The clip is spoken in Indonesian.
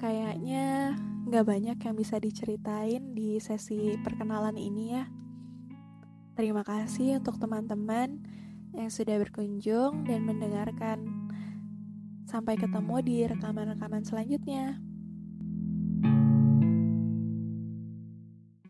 Kayaknya nggak banyak yang bisa diceritain di sesi perkenalan ini ya. Terima kasih untuk teman-teman yang sudah berkunjung dan mendengarkan. Sampai ketemu di rekaman-rekaman selanjutnya.